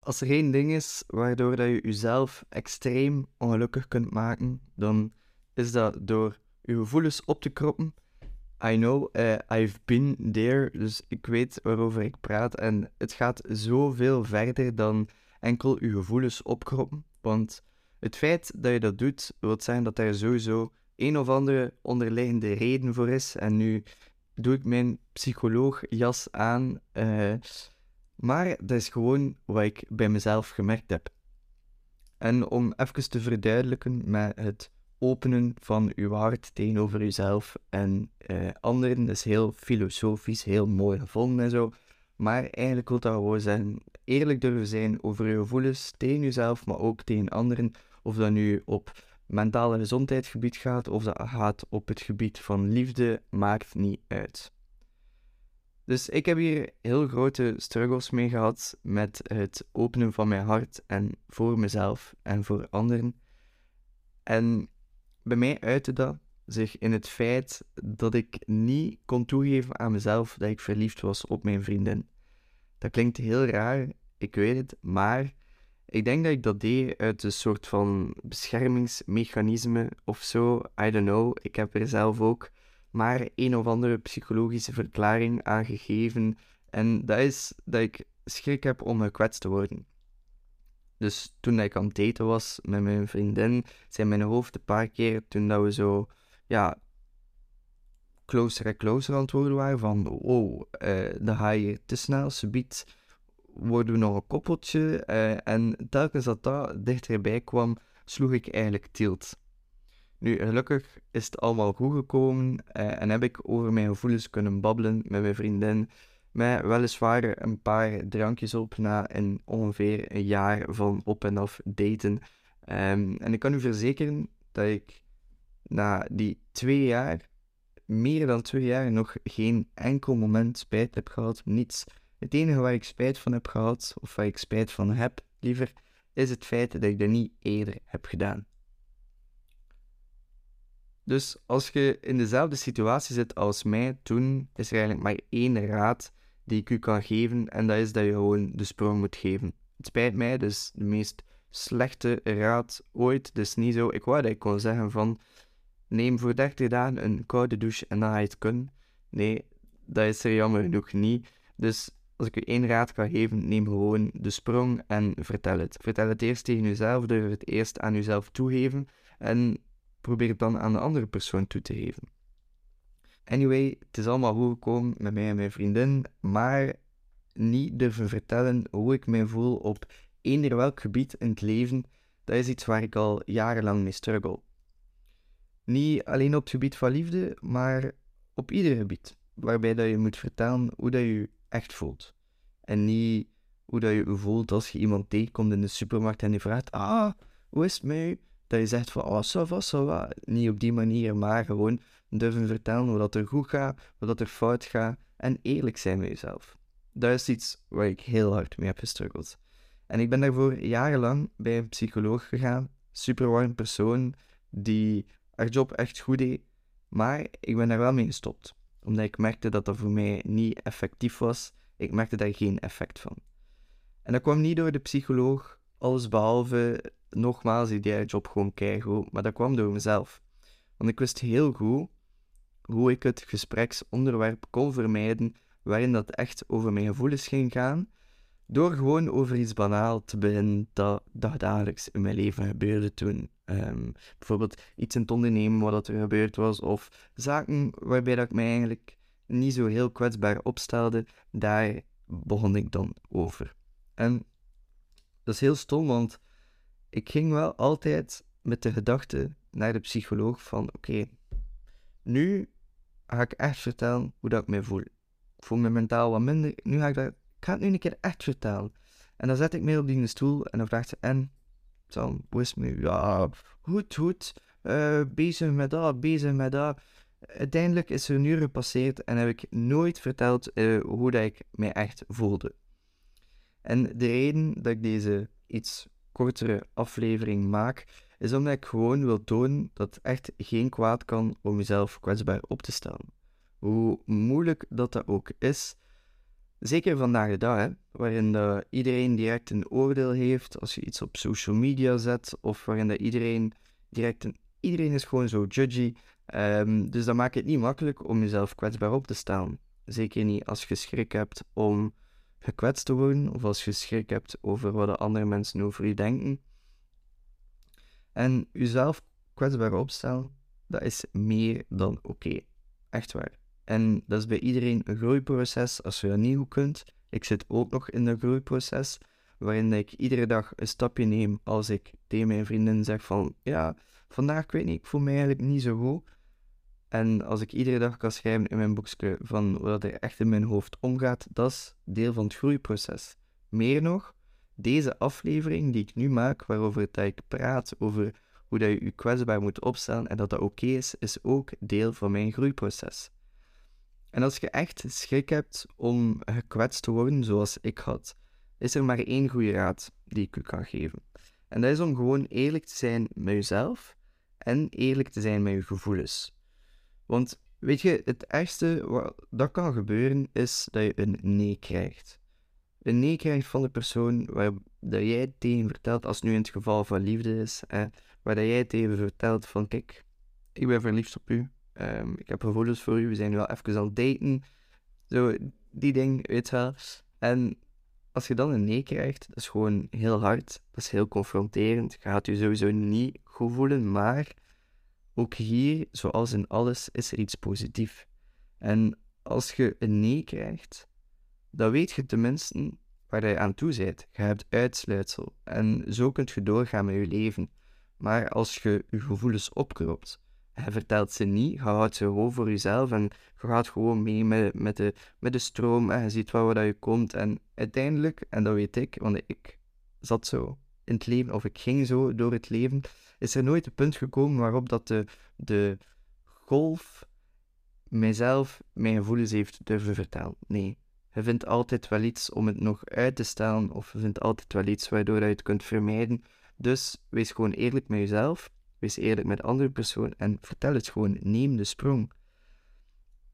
Als er één ding is waardoor dat je jezelf extreem ongelukkig kunt maken, dan is dat door je gevoelens op te kroppen. I know, uh, I've been there, dus ik weet waarover ik praat. En het gaat zoveel verder dan enkel je gevoelens opkroppen. Want het feit dat je dat doet, wil zeggen dat er sowieso een of andere onderliggende reden voor is. En nu doe ik mijn psycholoogjas aan. Uh, maar dat is gewoon wat ik bij mezelf gemerkt heb. En om even te verduidelijken met het openen van uw hart tegenover uzelf en uh, anderen, dat is heel filosofisch, heel mooi gevonden en zo. Maar eigenlijk wil dat gewoon zijn eerlijk durven zijn over je gevoelens tegen jezelf, maar ook tegen anderen. Of dat nu op mentale gezondheidsgebied gaat, of dat gaat op het gebied van liefde, maakt niet uit. Dus ik heb hier heel grote struggles mee gehad met het openen van mijn hart en voor mezelf en voor anderen. En bij mij uitte dat zich in het feit dat ik niet kon toegeven aan mezelf dat ik verliefd was op mijn vriendin. Dat klinkt heel raar, ik weet het, maar ik denk dat ik dat deed uit een soort van beschermingsmechanisme of zo. I don't know, ik heb er zelf ook maar een of andere psychologische verklaring aangegeven. En dat is dat ik schrik heb om gekwetst te worden. Dus toen ik aan het daten was met mijn vriendin, zei mijn hoofd een paar keer, toen dat we zo, ja, closer en closer aan het worden waren, van wow, uh, dan ga je te snel, subiet worden we nog een koppeltje. Uh, en telkens dat dat dichterbij kwam, sloeg ik eigenlijk tilt. Nu, gelukkig is het allemaal goed gekomen uh, en heb ik over mijn gevoelens kunnen babbelen met mijn vriendin. Met weliswaar een paar drankjes op na een ongeveer een jaar van op en af daten. Um, en ik kan u verzekeren dat ik na die twee jaar, meer dan twee jaar, nog geen enkel moment spijt heb gehad. Niets. Het enige waar ik spijt van heb gehad, of waar ik spijt van heb, liever, is het feit dat ik dat niet eerder heb gedaan. Dus als je in dezelfde situatie zit als mij toen, is er eigenlijk maar één raad die ik u kan geven, en dat is dat je gewoon de sprong moet geven. Het spijt mij, dus de meest slechte raad ooit. Dus niet zo, ik wou dat ik kon zeggen van, neem voor 30 dagen een koude douche en dan ga je het kunnen. Nee, dat is er jammer genoeg niet. Dus als ik u één raad kan geven, neem gewoon de sprong en vertel het. Vertel het eerst tegen jezelf, durf het eerst aan jezelf toegeven. En probeer het dan aan de andere persoon toe te geven. Anyway, het is allemaal goed gekomen met mij en mijn vriendin, maar niet durven vertellen hoe ik mij voel op eender welk gebied in het leven, dat is iets waar ik al jarenlang mee struggle. Niet alleen op het gebied van liefde, maar op ieder gebied, waarbij dat je moet vertellen hoe dat je echt voelt. En niet hoe dat je je voelt als je iemand tegenkomt in de supermarkt en die vraagt, ah, hoe is het mee? Dat je zegt van, oh, ça va. Niet op die manier, maar gewoon durven vertellen wat er goed gaat, wat er fout gaat. En eerlijk zijn met jezelf. Dat is iets waar ik heel hard mee heb gestruggeld. En ik ben daarvoor jarenlang bij een psycholoog gegaan. Super warm persoon, die haar job echt goed deed. Maar ik ben daar wel mee gestopt. Omdat ik merkte dat dat voor mij niet effectief was. Ik merkte daar geen effect van. En dat kwam niet door de psycholoog, alles behalve nogmaals, die job gewoon keigoed, maar dat kwam door mezelf. Want ik wist heel goed hoe ik het gespreksonderwerp kon vermijden waarin dat echt over mijn gevoelens ging gaan, door gewoon over iets banaal te beginnen dat dagelijks in mijn leven gebeurde toen. Um, bijvoorbeeld iets in het ondernemen wat er gebeurd was, of zaken waarbij dat ik mij eigenlijk niet zo heel kwetsbaar opstelde, daar begon ik dan over. En dat is heel stom, want ik ging wel altijd met de gedachte naar de psycholoog van oké, nu ga ik echt vertellen hoe dat ik me voel. Ik voel me mentaal wat minder. Nu ga ik dat, ik ga het nu een keer echt vertellen. En dan zet ik me op die stoel en dan vraagt ze, en? Dan, is me? Ja, goed, goed. Uh, bezig met dat, bezig met dat. Uiteindelijk is er een uur gepasseerd en heb ik nooit verteld uh, hoe dat ik me echt voelde. En de reden dat ik deze iets kortere aflevering maak, is omdat ik gewoon wil tonen dat het echt geen kwaad kan om jezelf kwetsbaar op te stellen. Hoe moeilijk dat dat ook is, Zeker vandaag de dag, hè, waarin iedereen direct een oordeel heeft als je iets op social media zet, of waarin dat iedereen direct een... Iedereen is gewoon zo judgy. Ehm, dus dat maakt het niet makkelijk om jezelf kwetsbaar op te stellen. Zeker niet als je schrik hebt om gekwetst te worden, of als je schrik hebt over wat de andere mensen over je denken. En jezelf kwetsbaar opstellen, dat is meer dan oké. Echt waar. En dat is bij iedereen een groeiproces als je dat niet goed kunt. Ik zit ook nog in een groeiproces, waarin ik iedere dag een stapje neem als ik tegen mijn vrienden zeg van, ja, vandaag, ik weet niet, ik voel me eigenlijk niet zo goed. En als ik iedere dag kan schrijven in mijn boekje van wat er echt in mijn hoofd omgaat, dat is deel van het groeiproces. Meer nog, deze aflevering die ik nu maak, waarover dat ik praat over hoe dat je je kwetsbaar moet opstellen en dat dat oké is, is ook deel van mijn groeiproces. En als je echt schrik hebt om gekwetst te worden, zoals ik had, is er maar één goede raad die ik u kan geven. En dat is om gewoon eerlijk te zijn met jezelf en eerlijk te zijn met je gevoelens. Want weet je, het ergste wat dat kan gebeuren is dat je een nee krijgt. Een nee krijgt van de persoon waar dat jij tegen vertelt, als nu in het geval van liefde is, waar dat jij tegen vertelt van kijk, ik ben verliefd op u, um, ik heb gevoelens voor u, we zijn al even aan het daten, zo, die ding, weet wel. En als je dan een nee krijgt, dat is gewoon heel hard, dat is heel confronterend, je gaat je sowieso niet goed voelen, maar ook hier, zoals in alles, is er iets positiefs. En als je een nee krijgt, dan weet je tenminste waar je aan toe bent. Je hebt uitsluitsel. En zo kunt je doorgaan met je leven. Maar als je je gevoelens opkropt, je vertelt ze niet, je houdt ze gewoon voor jezelf en je gaat gewoon mee met, met, de, met de stroom en je ziet waar je komt. En uiteindelijk, en dat weet ik, want ik zat zo in het leven, of ik ging zo door het leven, is er nooit een punt gekomen waarop dat de, de golf mijzelf mijn gevoelens heeft durven vertellen. Nee, je vindt altijd wel iets om het nog uit te stellen, of je vindt altijd wel iets waardoor je het kunt vermijden. Dus wees gewoon eerlijk met jezelf, wees eerlijk met de andere persoon en vertel het gewoon. Neem de sprong.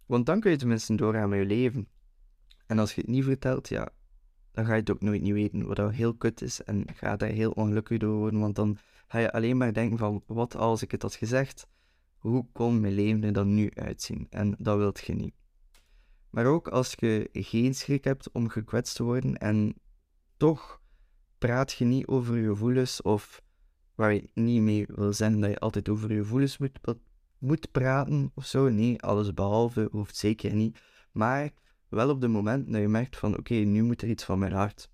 Want dan kun je tenminste doorgaan met je leven. En als je het niet vertelt, ja, dan ga je het ook nooit niet weten, wat heel kut is en ga daar heel ongelukkig door worden, want dan ga je alleen maar denken van, wat als ik het had gezegd? Hoe kon mijn leven er dan nu uitzien? En dat wilt je niet. Maar ook als je geen schrik hebt om gekwetst te worden en toch praat je niet over je gevoelens of waar je niet mee wil zijn dat je altijd over je gevoelens moet, moet praten of zo. Nee, alles behalve hoeft zeker niet. Maar wel op het moment dat je merkt van oké, nu moet er iets van mijn hart.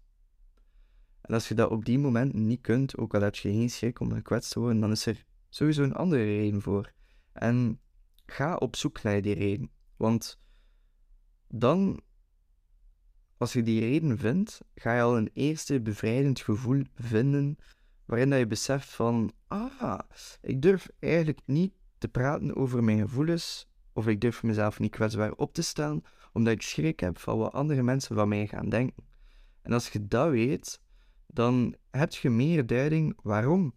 En als je dat op die moment niet kunt, ook al heb je geen schrik om gekwetst te worden, dan is er sowieso een andere reden voor. En ga op zoek naar die reden. Want dan, als je die reden vindt, ga je al een eerste bevrijdend gevoel vinden waarin dat je beseft van, ah, ik durf eigenlijk niet te praten over mijn gevoelens, of ik durf mezelf niet kwetsbaar op te stellen, omdat ik schrik heb van wat andere mensen van mij gaan denken. En als je dat weet, dan heb je meer duiding waarom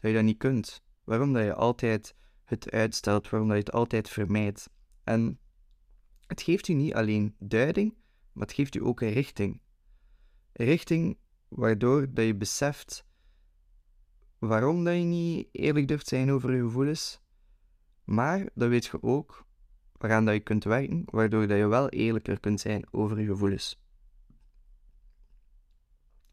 dat je dat niet kunt. Waarom dat je altijd het uitstelt, waarom dat je het altijd vermijdt. En het geeft je niet alleen duiding, maar het geeft je ook een richting. Een richting waardoor dat je beseft waarom dat je niet eerlijk durft zijn over je gevoelens, maar dan weet je ook waaraan dat je kunt werken, waardoor dat je wel eerlijker kunt zijn over je gevoelens.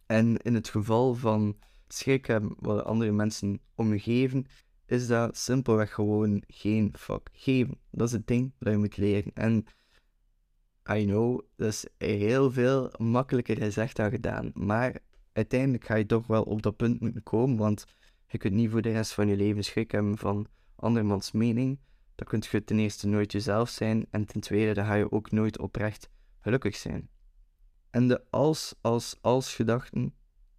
En in het geval van schrik hebben wat andere mensen om je geven, is dat simpelweg gewoon geen fuck geven. Dat is het ding dat je moet leren. En I know, dat is heel veel makkelijker gezegd dan gedaan. Maar uiteindelijk ga je toch wel op dat punt moeten komen, want je kunt niet voor de rest van je leven schrik hebben van andermans mening. Dan kun je ten eerste nooit jezelf zijn en ten tweede dan ga je ook nooit oprecht gelukkig zijn. En de als, als, als gedachten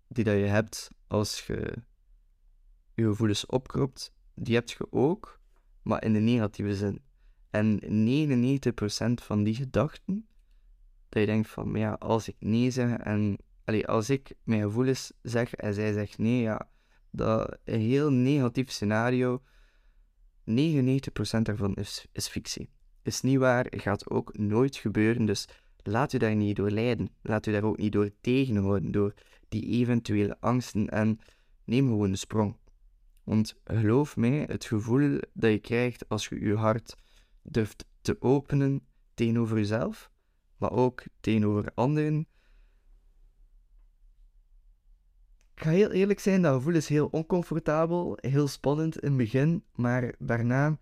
die dat je hebt als je je gevoelens opkropt, die heb je ook, maar in de negatieve zin. En 99% van die gedachten, dat je denkt van, ja, als ik nee zeg en allee, als ik mijn gevoelens zeg en zij zegt nee, ja, dat een heel negatief scenario, 99% daarvan is, is fictie. Is niet waar, gaat ook nooit gebeuren, dus laat u daar niet door leiden. Laat u daar ook niet door tegenhouden, door die eventuele angsten en neem gewoon de sprong. Want geloof mij, het gevoel dat je krijgt als je je hart durft te openen tegenover jezelf, maar ook tegenover anderen. Ik ga heel eerlijk zijn, dat gevoel is heel oncomfortabel, heel spannend in het begin, maar daarna,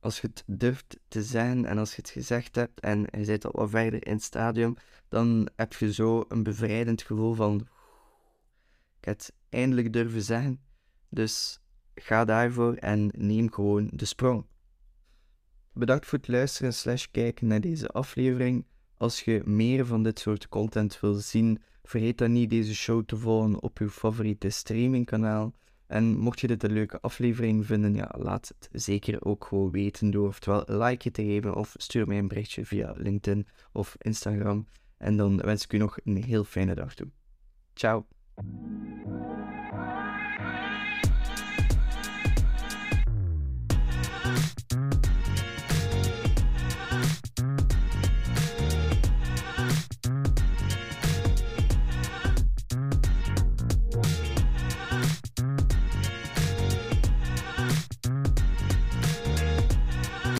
als je het durft te zeggen en als je het gezegd hebt en je zit al wat verder in het stadium, dan heb je zo een bevrijdend gevoel van ik heb het eindelijk durven zeggen. Dus ga daarvoor en neem gewoon de sprong. Bedankt voor het luisteren slash kijken naar deze aflevering. Als je meer van dit soort content wil zien, vergeet dan niet deze show te volgen op je favoriete streamingkanaal. En mocht je dit een leuke aflevering vinden, ja, laat het zeker ook gewoon weten door oftewel een like te geven of stuur mij een berichtje via LinkedIn of Instagram. En dan wens ik u nog een heel fijne dag toe. Ciao.